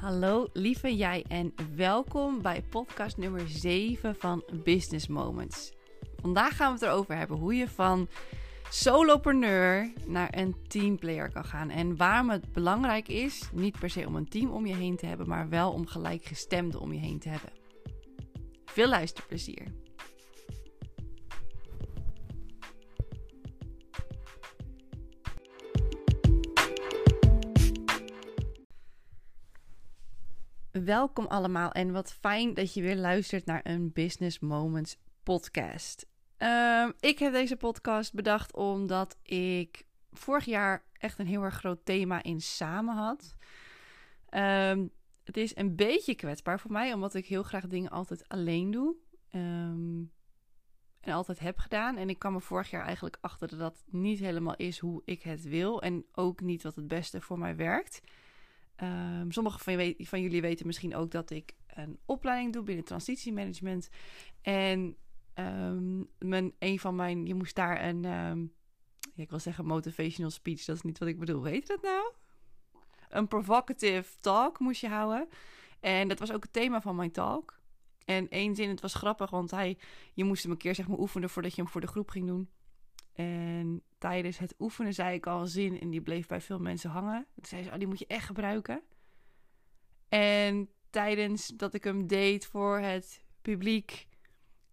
Hallo lieve jij en welkom bij podcast nummer 7 van Business Moments. Vandaag gaan we het erover hebben hoe je van solopreneur naar een teamplayer kan gaan. En waarom het belangrijk is, niet per se om een team om je heen te hebben, maar wel om gelijkgestemden om je heen te hebben. Veel luisterplezier. Welkom allemaal en wat fijn dat je weer luistert naar een Business Moments podcast. Ehm, ik heb deze podcast bedacht omdat ik vorig jaar echt een heel erg groot thema in samen had. Ehm, het is een beetje kwetsbaar voor mij, omdat ik heel graag dingen altijd alleen doe. Ehm, en altijd heb gedaan. En ik kwam er vorig jaar eigenlijk achter dat dat niet helemaal is hoe ik het wil. En ook niet wat het beste voor mij werkt. Um, Sommigen van, van, jullie weten misschien ook dat ik een opleiding doe binnen transitiemanagement. En mijn, een van mijn, je moest daar een, ja, ik wil zeggen motivational speech, dat is niet wat ik bedoel. Weet je dat nou? Een provocative talk moest je houden. En dat was ook het thema van mijn talk. En één zin, het was grappig, want hij, je moest hem een keer zeg maar oefenen voordat je hem voor de groep ging doen. En tijdens het oefenen zei ik al een zin en die bleef bij veel mensen hangen. Toen zei ze, oh, die moet je echt gebruiken. En tijdens dat ik hem deed voor het publiek,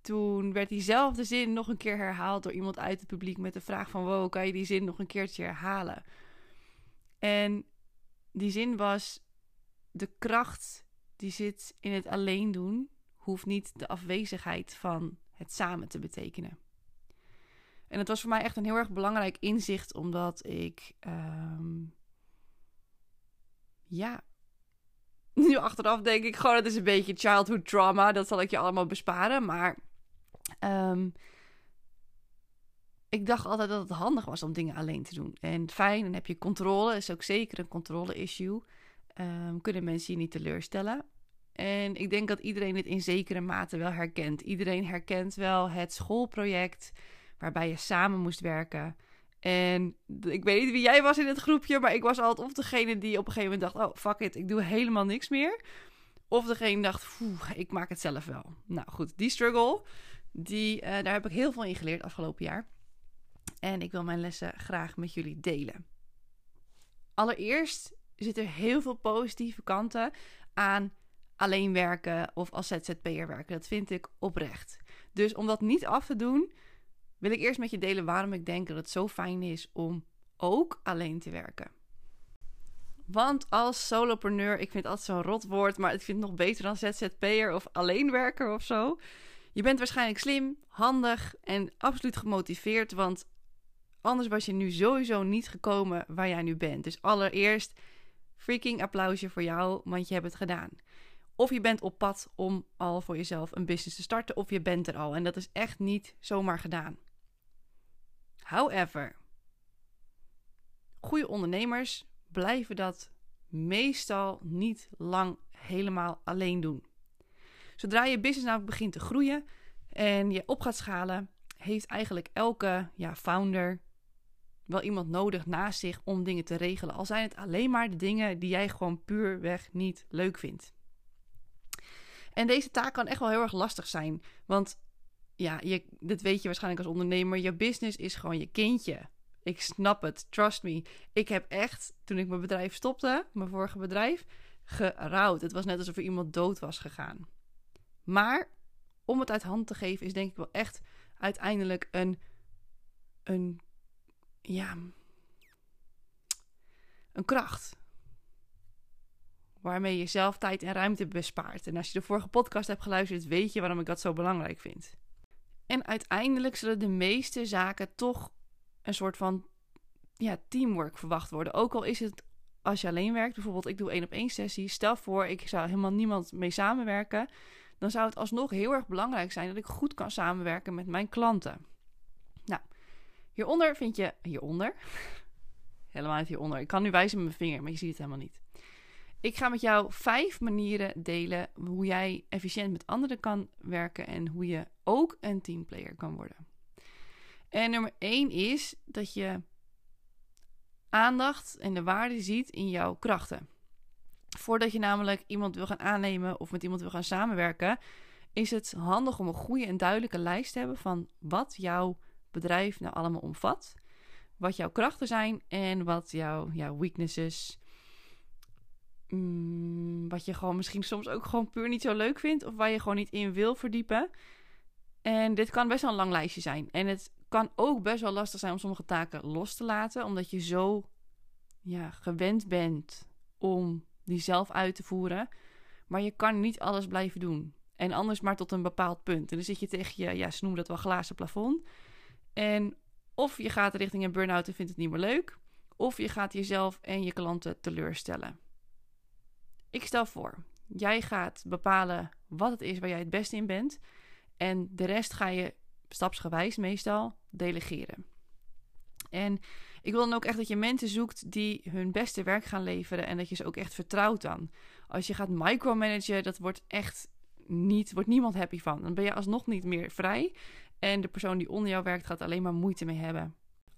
toen werd diezelfde zin nog een keer herhaald door iemand uit het publiek met de vraag van, wow, kan je die zin nog een keertje herhalen? En die zin was, de kracht die zit in het alleen doen, hoeft niet de afwezigheid van het samen te betekenen. En het was voor mij echt een heel erg belangrijk inzicht, omdat ik. Um, ja. Nu achteraf denk ik gewoon, het is een beetje childhood trauma. Dat zal ik je allemaal besparen. Maar. Um, ik dacht altijd dat het handig was om dingen alleen te doen. En fijn, dan heb je controle. is ook zeker een controle-issue. Um, kunnen mensen je niet teleurstellen. En ik denk dat iedereen dit in zekere mate wel herkent. Iedereen herkent wel het schoolproject waarbij je samen moest werken. En ik weet niet wie jij was in het groepje, maar ik was altijd of degene die op een gegeven moment dacht: oh fuck it, ik doe helemaal niks meer. Of degene dacht: ik maak het zelf wel. Nou goed, die struggle, die, uh, daar heb ik heel veel in geleerd afgelopen jaar. En ik wil mijn lessen graag met jullie delen. Allereerst zitten er heel veel positieve kanten aan alleen werken of als ZZP'er werken. Dat vind ik oprecht. Dus om dat niet af te doen, wil ik eerst met je delen waarom ik denk dat het zo fijn is om ook alleen te werken. Want als solopreneur, ik vind altijd zo'n rot woord, maar ik vind het nog beter dan ZZP'er of alleenwerker of zo. Je bent waarschijnlijk slim, handig en absoluut gemotiveerd, want anders was je nu sowieso niet gekomen waar jij nu bent. Dus allereerst, freaking applausje voor jou, want je hebt het gedaan. Of je bent op pad om al voor jezelf een business te starten, of je bent er al. En dat is echt niet zomaar gedaan. However, goede ondernemers blijven dat meestal niet lang helemaal alleen doen. Zodra je business namelijk begint te groeien en je op gaat schalen, heeft eigenlijk elke ja, founder wel iemand nodig naast zich om dingen te regelen. Al zijn het alleen maar de dingen die jij gewoon puurweg niet leuk vindt. En deze taak kan echt wel heel erg lastig zijn. Want ja, je, dit weet je waarschijnlijk als ondernemer. Je business is gewoon je kindje. Ik snap het, trust me. Ik heb echt, toen ik mijn bedrijf stopte, mijn vorige bedrijf, gerouwd. Het was net alsof er iemand dood was gegaan. Maar om het uit hand te geven is denk ik wel echt uiteindelijk een, een, ja, een kracht. Waarmee je zelf tijd en ruimte bespaart. En als je de vorige podcast hebt geluisterd, weet je waarom ik dat zo belangrijk vind. En uiteindelijk zullen de meeste zaken toch een soort van ja, teamwork verwacht worden. Ook al is het als je alleen werkt, bijvoorbeeld ik doe één op één sessie. Stel voor, ik zou helemaal niemand mee samenwerken. Dan zou het alsnog heel erg belangrijk zijn dat ik goed kan samenwerken met mijn klanten. Nou, hieronder vind je. Hieronder? Helemaal niet hieronder. Ik kan nu wijzen met mijn vinger, maar je ziet het helemaal niet. Ik ga met jou vijf manieren delen hoe jij efficiënt met anderen kan werken en hoe je ook een teamplayer kan worden. En nummer één is dat je aandacht en de waarde ziet in jouw krachten. Voordat je namelijk iemand wil gaan aannemen of met iemand wil gaan samenwerken, is het handig om een goede en duidelijke lijst te hebben van wat jouw bedrijf nou allemaal omvat. Wat jouw krachten zijn en wat jouw, jouw weaknesses. Mm, wat je gewoon misschien soms ook gewoon puur niet zo leuk vindt. Of waar je gewoon niet in wil verdiepen. En dit kan best wel een lang lijstje zijn. En het kan ook best wel lastig zijn om sommige taken los te laten. Omdat je zo ja, gewend bent om die zelf uit te voeren. Maar je kan niet alles blijven doen. En anders maar tot een bepaald punt. En dan zit je tegen je, ja, ze noemen dat wel glazen plafond. En of je gaat richting een burn-out en vindt het niet meer leuk. Of je gaat jezelf en je klanten teleurstellen. Ik stel voor, jij gaat bepalen wat het is waar jij het beste in bent. En de rest ga je stapsgewijs meestal delegeren. En ik wil dan ook echt dat je mensen zoekt die hun beste werk gaan leveren en dat je ze ook echt vertrouwt dan. Als je gaat micromanagen, dat wordt echt niet, wordt niemand happy van. Dan ben je alsnog niet meer vrij en de persoon die onder jou werkt gaat alleen maar moeite mee hebben.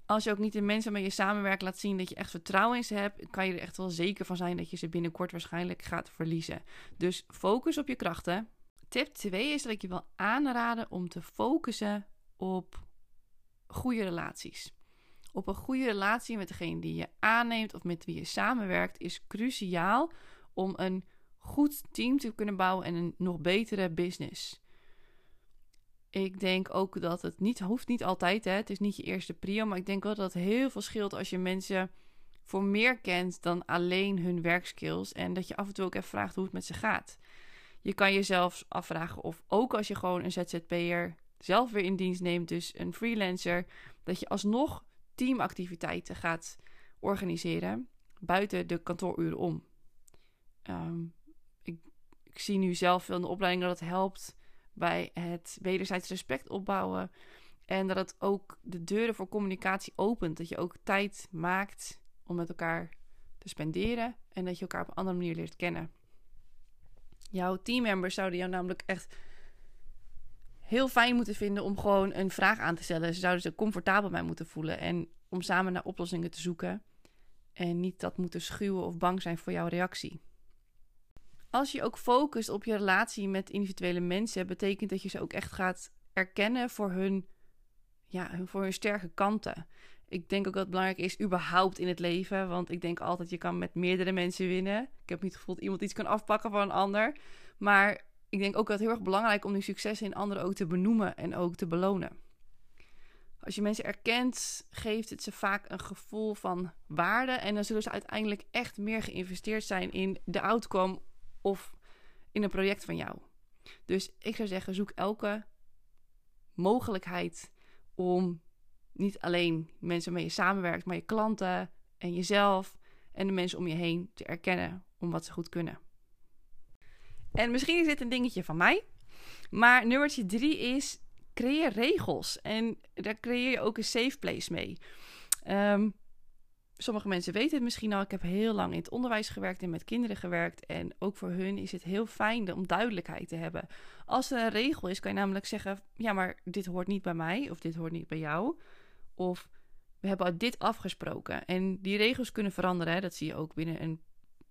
Als je ook niet de mensen waarmee je samenwerkt laat zien dat je echt vertrouwen in ze hebt, kan je er echt wel zeker van zijn dat je ze binnenkort waarschijnlijk gaat verliezen. Dus focus op je krachten. Tip 2 is dat ik je wil aanraden om te focussen op goede relaties. Op een goede relatie met degene die je aanneemt of met wie je samenwerkt is cruciaal om een goed team te kunnen bouwen en een nog betere business. Ik denk ook dat het niet hoeft niet altijd, hè. het is niet je eerste prio, maar ik denk wel dat het heel veel scheelt als je mensen voor meer kent dan alleen hun werkskills en dat je af en toe ook even vraagt hoe het met ze gaat. Je kan jezelf afvragen of ook als je gewoon een ZZP'er zelf weer in dienst neemt, dus een freelancer, dat je alsnog teamactiviteiten gaat organiseren buiten de kantooruren om. Ehm, ik, ik, zie nu zelf veel in de opleiding dat het helpt bij het wederzijds respect opbouwen. En dat het ook de deuren voor communicatie opent. Dat je ook tijd maakt om met elkaar te spenderen. En dat je elkaar op een andere manier leert kennen. Jouw teammembers zouden jou namelijk echt heel fijn moeten vinden om gewoon een vraag aan te stellen. Ze zouden zich comfortabel bij moeten voelen. En om samen naar oplossingen te zoeken. En niet dat moeten schuwen of bang zijn voor jouw reactie. Als je ook focust op je relatie met individuele mensen, betekent dat je ze ook echt gaat erkennen voor hun, ja, voor hun sterke kanten. Ik denk ook dat het belangrijk is, überhaupt in het leven. Want ik denk altijd, je kan met meerdere mensen winnen. Ik heb niet het gevoel dat iemand iets kan afpakken van een ander. Maar ik denk ook dat het heel erg belangrijk om die successen in anderen ook te benoemen en ook te belonen. Als je mensen erkent, geeft het ze vaak een gevoel van waarde. En dan zullen ze uiteindelijk echt meer geïnvesteerd zijn in de outcome of in een project van jou. Dus ik zou zeggen, zoek elke mogelijkheid om niet alleen mensen waarmee je samenwerkt, maar je klanten en jezelf en de mensen om je heen te erkennen om wat ze goed kunnen. En misschien is dit een dingetje van mij, maar nummertje drie is creëer regels. En daar creëer je ook een safe place mee. Um, sommige mensen weten het misschien al. Ik heb heel lang in het onderwijs gewerkt en met kinderen gewerkt. En ook voor hun is het heel fijn om duidelijkheid te hebben. Als er een regel is, kan je namelijk zeggen: ja, maar dit hoort niet bij mij of dit hoort niet bij jou. Of we hebben dit afgesproken. En die regels kunnen veranderen. Hè? Dat zie je ook binnen een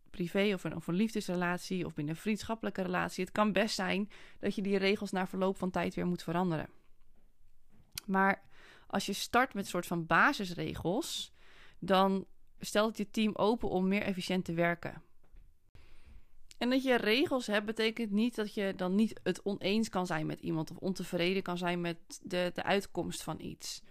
privé of een, of een liefdesrelatie of binnen een vriendschappelijke relatie. Het kan best zijn dat je die regels na verloop van tijd weer moet veranderen. Maar als je start met een soort van basisregels, dan stelt het je team open om meer efficiënt te werken. En dat je regels hebt, betekent niet dat je dan niet het oneens kan zijn met iemand of ontevreden kan zijn met de, de uitkomst van iets.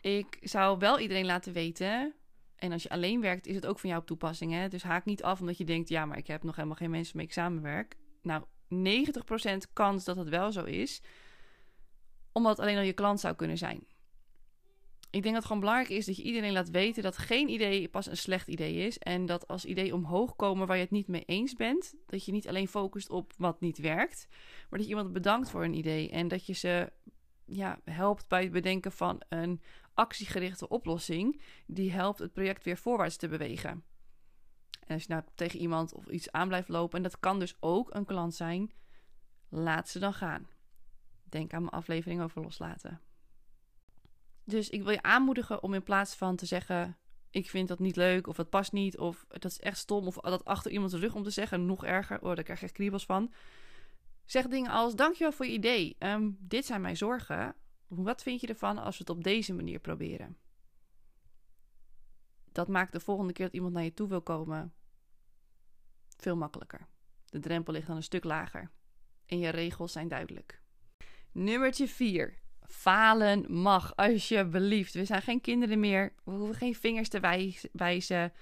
Ik zou wel iedereen laten weten. En als je alleen werkt, is het ook van jou op toepassing. Hè? Dus haak niet af omdat je denkt: ja, maar ik heb nog helemaal geen mensen mee ik samenwerk. Nou, 90% kans dat het wel zo is, omdat het alleen al je klant zou kunnen zijn ik denk dat het gewoon belangrijk is dat je iedereen laat weten dat geen idee pas een slecht idee is. En dat als ideeën omhoog komen waar je het niet mee eens bent, dat je niet alleen focust op wat niet werkt, maar dat je iemand bedankt voor een idee. En dat je ze ja, helpt bij het bedenken van een actiegerichte oplossing die helpt het project weer voorwaarts te bewegen. En als je nou tegen iemand of iets aan blijft lopen, en dat kan dus ook een klant zijn, laat ze dan gaan. Denk aan mijn aflevering over loslaten. Dus ik wil je aanmoedigen om in plaats van te zeggen: ik vind dat niet leuk, of het past niet, of dat is echt stom, of dat achter iemands rug om te zeggen, nog erger, oh, daar krijg je echt kriebels van. Zeg dingen als, dankjewel voor je idee, Ehm, dit zijn mijn zorgen, wat vind je ervan als we het op deze manier proberen? Dat maakt de volgende keer dat iemand naar je toe wil komen veel makkelijker. De drempel ligt dan een stuk lager en je regels zijn duidelijk. Nummertje 4. Falen mag, alsjeblieft. We zijn geen kinderen meer. We hoeven geen vingers te wijzen.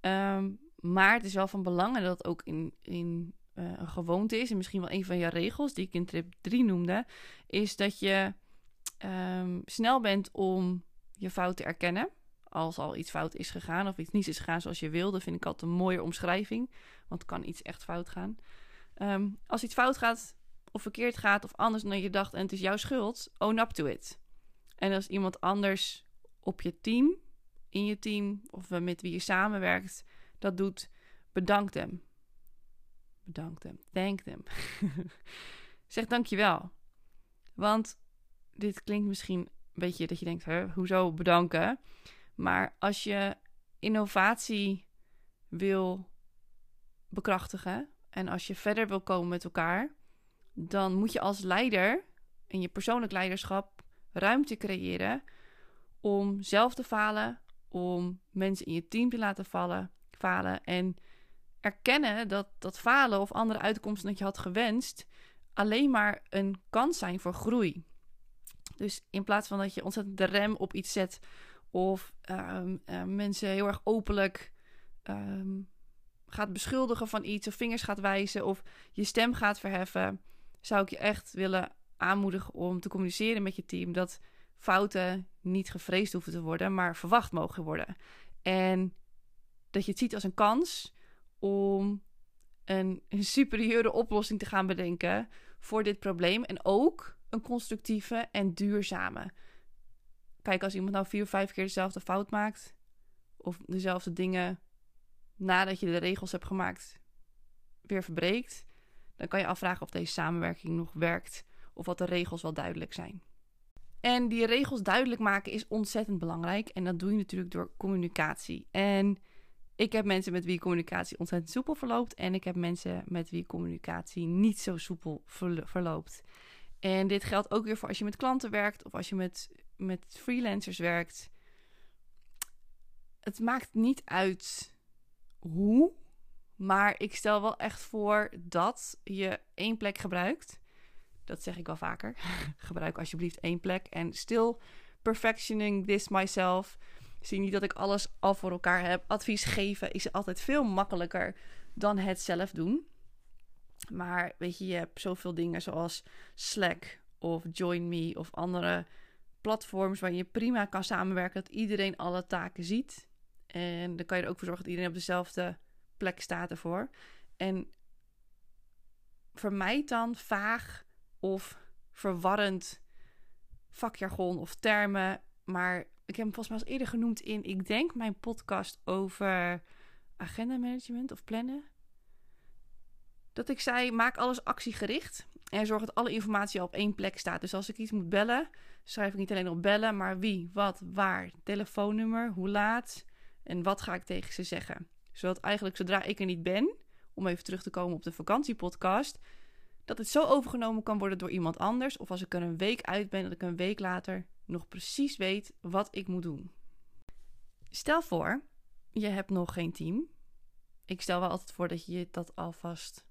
Ehm, maar het is wel van belang en dat ook in, in uh, een gewoonte is. En misschien wel een van je regels, die ik in trip 3 noemde. Is dat je um, snel bent om je fout te erkennen. Als al iets fout is gegaan of iets niet is gegaan zoals je wilde, vind ik altijd een mooie omschrijving. Want kan iets echt fout gaan. Um, als iets fout gaat, of verkeerd gaat of anders dan je dacht en het is jouw schuld, own up to it. En als iemand anders op je team, in je team of met wie je samenwerkt, dat doet, bedank hem. Bedank hem. Thank them. zeg dankjewel. Want dit klinkt misschien een beetje dat je denkt, hè, hoezo bedanken? Maar als je innovatie wil bekrachtigen en als je verder wil komen met elkaar, dan moet je als leider in je persoonlijk leiderschap ruimte creëren om zelf te falen, om mensen in je team te laten vallen, falen en erkennen dat dat falen of andere uitkomsten dat je had gewenst alleen maar een kans zijn voor groei. Dus in plaats van dat je ontzettend de rem op iets zet of ehm, eh, mensen heel erg openlijk ehm, gaat beschuldigen van iets of vingers gaat wijzen of je stem gaat verheffen, zou ik je echt willen aanmoedigen om te communiceren met je team dat fouten niet gevreesd hoeven te worden, maar verwacht mogen worden. En dat je het ziet als een kans om een, superieure oplossing te gaan bedenken voor dit probleem. En ook een constructieve en duurzame. Kijk, als iemand nou vier of vijf keer dezelfde fout maakt, of dezelfde dingen nadat je de regels hebt gemaakt weer verbreekt, dan kan je afvragen of deze samenwerking nog werkt of wat de regels wel duidelijk zijn. En die regels duidelijk maken is ontzettend belangrijk en dat doe je natuurlijk door communicatie. En ik heb mensen met wie communicatie ontzettend soepel verloopt en ik heb mensen met wie communicatie niet zo soepel verloopt. En dit geldt ook weer voor als je met klanten werkt of als je met, met freelancers werkt. Het maakt niet uit hoe. Maar ik stel wel echt voor dat je één plek gebruikt. Dat zeg ik wel vaker. Gebruik alsjeblieft één plek. En still perfectioning this myself. Zie niet dat ik alles al voor elkaar heb. Advies geven is altijd veel makkelijker dan het zelf doen. Maar weet je, je hebt zoveel dingen zoals Slack of Join Me of andere platforms waar je prima kan samenwerken. Dat iedereen alle taken ziet. En dan kan je er ook voor zorgen dat iedereen op dezelfde plek staat ervoor. En vermijd dan vaag of verwarrend vakjargon of termen. Maar ik heb hem volgens mij al eerder genoemd in, ik denk, mijn podcast over agenda management of plannen. Dat ik zei, maak alles actiegericht. En zorg dat alle informatie al op één plek staat. Dus als ik iets moet bellen, schrijf ik niet alleen op bellen, maar wie, wat, waar, telefoonnummer, hoe laat, en wat ga ik tegen ze zeggen? Zodat eigenlijk zodra ik er niet ben, om even terug te komen op de vakantiepodcast, dat het zo overgenomen kan worden door iemand anders. Of als ik er een week uit ben, dat ik een week later nog precies weet wat ik moet doen. Stel voor, je hebt nog geen team. Ik stel wel altijd voor dat je dat alvast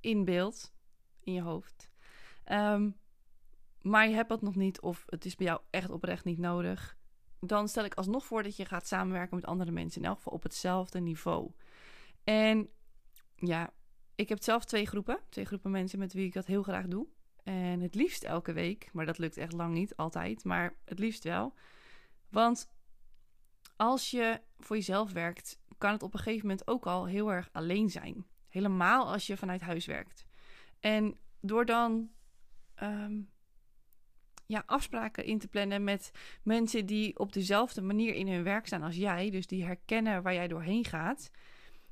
inbeeldt in je hoofd. Um, maar je hebt dat nog niet, of het is bij jou echt oprecht niet nodig dan stel ik alsnog voor dat je gaat samenwerken met andere mensen. In elk geval op hetzelfde niveau. En ja, ik heb zelf twee groepen. Twee groepen mensen met wie ik dat heel graag doe. En het liefst elke week. Maar dat lukt echt lang niet, altijd. Maar het liefst wel. Want als je voor jezelf werkt, kan het op een gegeven moment ook al heel erg alleen zijn. Helemaal als je vanuit huis werkt. En door dan ehm, ja, afspraken in te plannen met mensen die op dezelfde manier in hun werk staan als jij. Dus die herkennen waar jij doorheen gaat.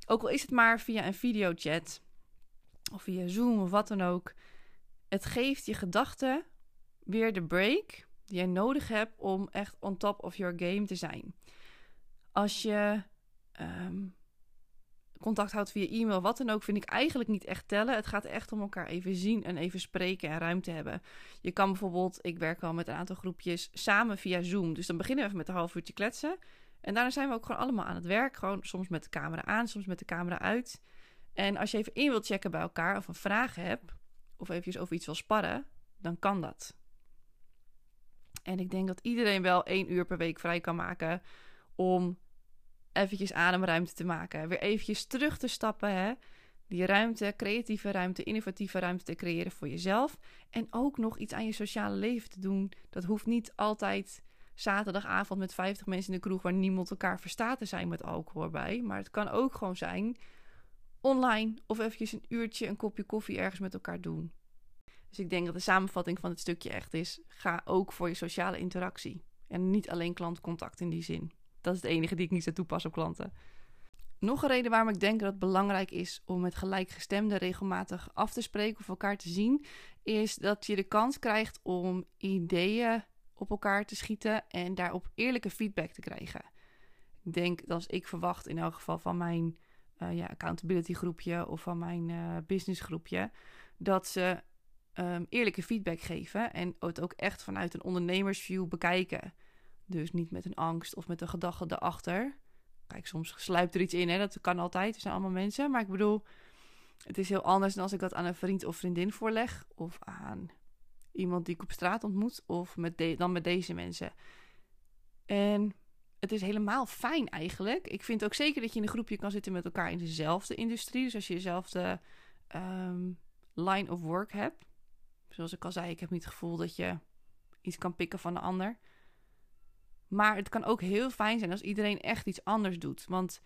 Ook al is het maar via een videochat of via Zoom of wat dan ook. Het geeft je gedachten weer de break die jij nodig hebt om echt on top of your game te zijn. Als je ehm, contact houdt via e-mail, wat dan ook, vind ik eigenlijk niet echt tellen. Het gaat echt om elkaar even zien en even spreken en ruimte hebben. Je kan bijvoorbeeld, ik werk al met een aantal groepjes samen via Zoom. Dus dan beginnen we even met een half uurtje kletsen. En daarna zijn we ook gewoon allemaal aan het werk. Gewoon soms met de camera aan, soms met de camera uit. En als je even in wilt checken bij elkaar of een vraag hebt, of eventjes over iets wil sparren, dan kan dat. En ik denk dat iedereen wel één uur per week vrij kan maken om eventjes ademruimte te maken. Weer eventjes terug te stappen, hè. Die ruimte, creatieve ruimte, innovatieve ruimte te creëren voor jezelf. En ook nog iets aan je sociale leven te doen. Dat hoeft niet altijd zaterdagavond met 50 mensen in de kroeg waar niemand elkaar verstaat te zijn met alcohol bij. Maar het kan ook gewoon zijn online of eventjes een uurtje een kopje koffie ergens met elkaar doen. Dus ik denk dat de samenvatting van het stukje echt is: ga ook voor je sociale interactie. En niet alleen klantcontact in die zin. Dat is het enige die ik niet zou toepassen op klanten. Nog een reden waarom ik denk dat het belangrijk is om met gelijkgestemden regelmatig af te spreken of elkaar te zien, is dat je de kans krijgt om ideeën op elkaar te schieten en daarop eerlijke feedback te krijgen. Ik denk dat als ik verwacht in elk geval van mijn uh, ja, accountability groepje of van mijn uh, business groepje, dat ze um, eerlijke feedback geven en het ook echt vanuit een ondernemersview bekijken. Dus niet met een angst of met een gedachte erachter. Kijk, soms sluipt er iets in, hè? dat kan altijd. Er zijn allemaal mensen. Maar ik bedoel, het is heel anders dan als ik dat aan een vriend of vriendin voorleg. Of aan iemand die ik op straat ontmoet. Of met dan met deze mensen. En het is helemaal fijn eigenlijk. Ik vind ook zeker dat je in een groepje kan zitten met elkaar in dezelfde industrie. Dus als je dezelfde ehm, line of work hebt. Zoals ik al zei, ik heb niet het gevoel dat je iets kan pikken van de ander. Maar het kan ook heel fijn zijn als iedereen echt iets anders doet. Want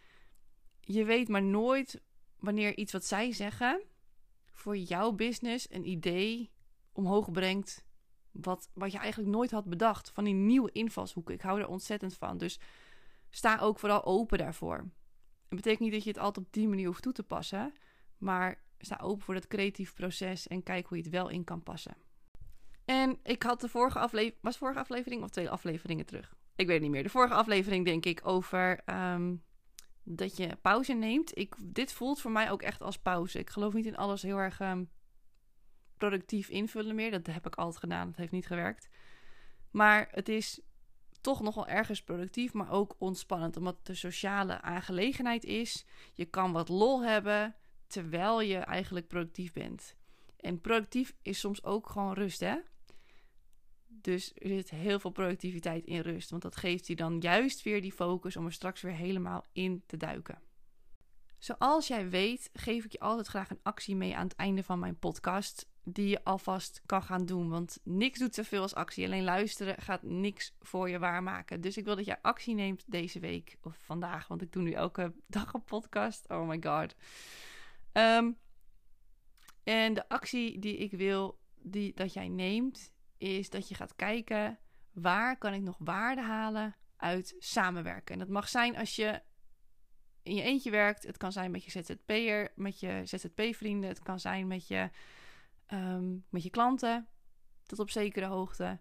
je weet maar nooit wanneer iets wat zij zeggen voor jouw business een idee omhoog brengt. Wat, wat je eigenlijk nooit had bedacht. Van die nieuwe invalshoeken. Ik hou er ontzettend van. Dus sta ook vooral open daarvoor. Het betekent niet dat je het altijd op die manier hoeft toe te passen. Maar sta open voor dat creatief proces en kijk hoe je het wel in kan passen. En ik had de vorige aflevering, was vorige aflevering of twee afleveringen terug? Ik weet niet meer. De vorige aflevering denk ik over ehm, dat je pauze neemt. Ik, dit voelt voor mij ook echt als pauze. Ik geloof niet in alles heel erg um, productief invullen meer. Dat heb ik altijd gedaan. Dat heeft niet gewerkt. Maar het is toch nog wel ergens productief, maar ook ontspannend. Omdat het een sociale aangelegenheid is. Je kan wat lol hebben terwijl je eigenlijk productief bent. En productief is soms ook gewoon rust, hè? Dus er zit heel veel productiviteit in rust. Want dat geeft je dan juist weer die focus om er straks weer helemaal in te duiken. Zoals jij weet, geef ik je altijd graag een actie mee aan het einde van mijn podcast. Die je alvast kan gaan doen. Want niks doet zoveel als actie. Alleen luisteren gaat niks voor je waarmaken. Dus ik wil dat jij actie neemt deze week of vandaag. Want ik doe nu elke dag een podcast. Oh my god. Um, en de actie die ik wil die, dat jij neemt, is dat je gaat kijken waar kan ik nog waarde halen uit samenwerken. En dat mag zijn als je in je eentje werkt. Het kan zijn met je ZZP'er, met je ZZP-vrienden. Het kan zijn met je, um, met je klanten, tot op zekere hoogte.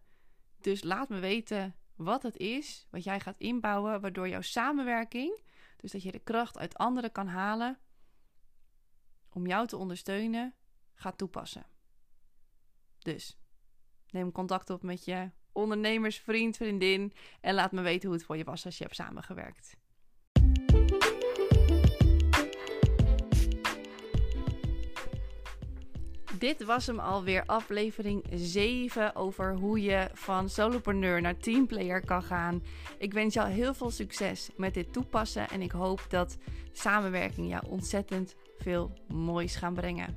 Dus laat me weten wat het is wat jij gaat inbouwen, waardoor jouw samenwerking, dus dat je de kracht uit anderen kan halen om jou te ondersteunen, gaat toepassen. Dus neem contact op met je ondernemersvriend, vriendin en laat me weten hoe het voor je was als je hebt samengewerkt. Dit was hem alweer, aflevering 7 over hoe je van solopreneur naar teamplayer kan gaan. Ik wens jou heel veel succes met dit toepassen en ik hoop dat samenwerking jou ontzettend veel moois gaan brengen.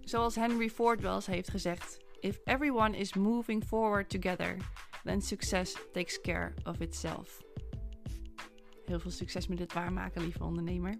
Zoals Henry Ford wel eens heeft gezegd: If everyone is moving forward together, then success takes care of itself. Heel veel succes met het waarmaken, lieve ondernemer.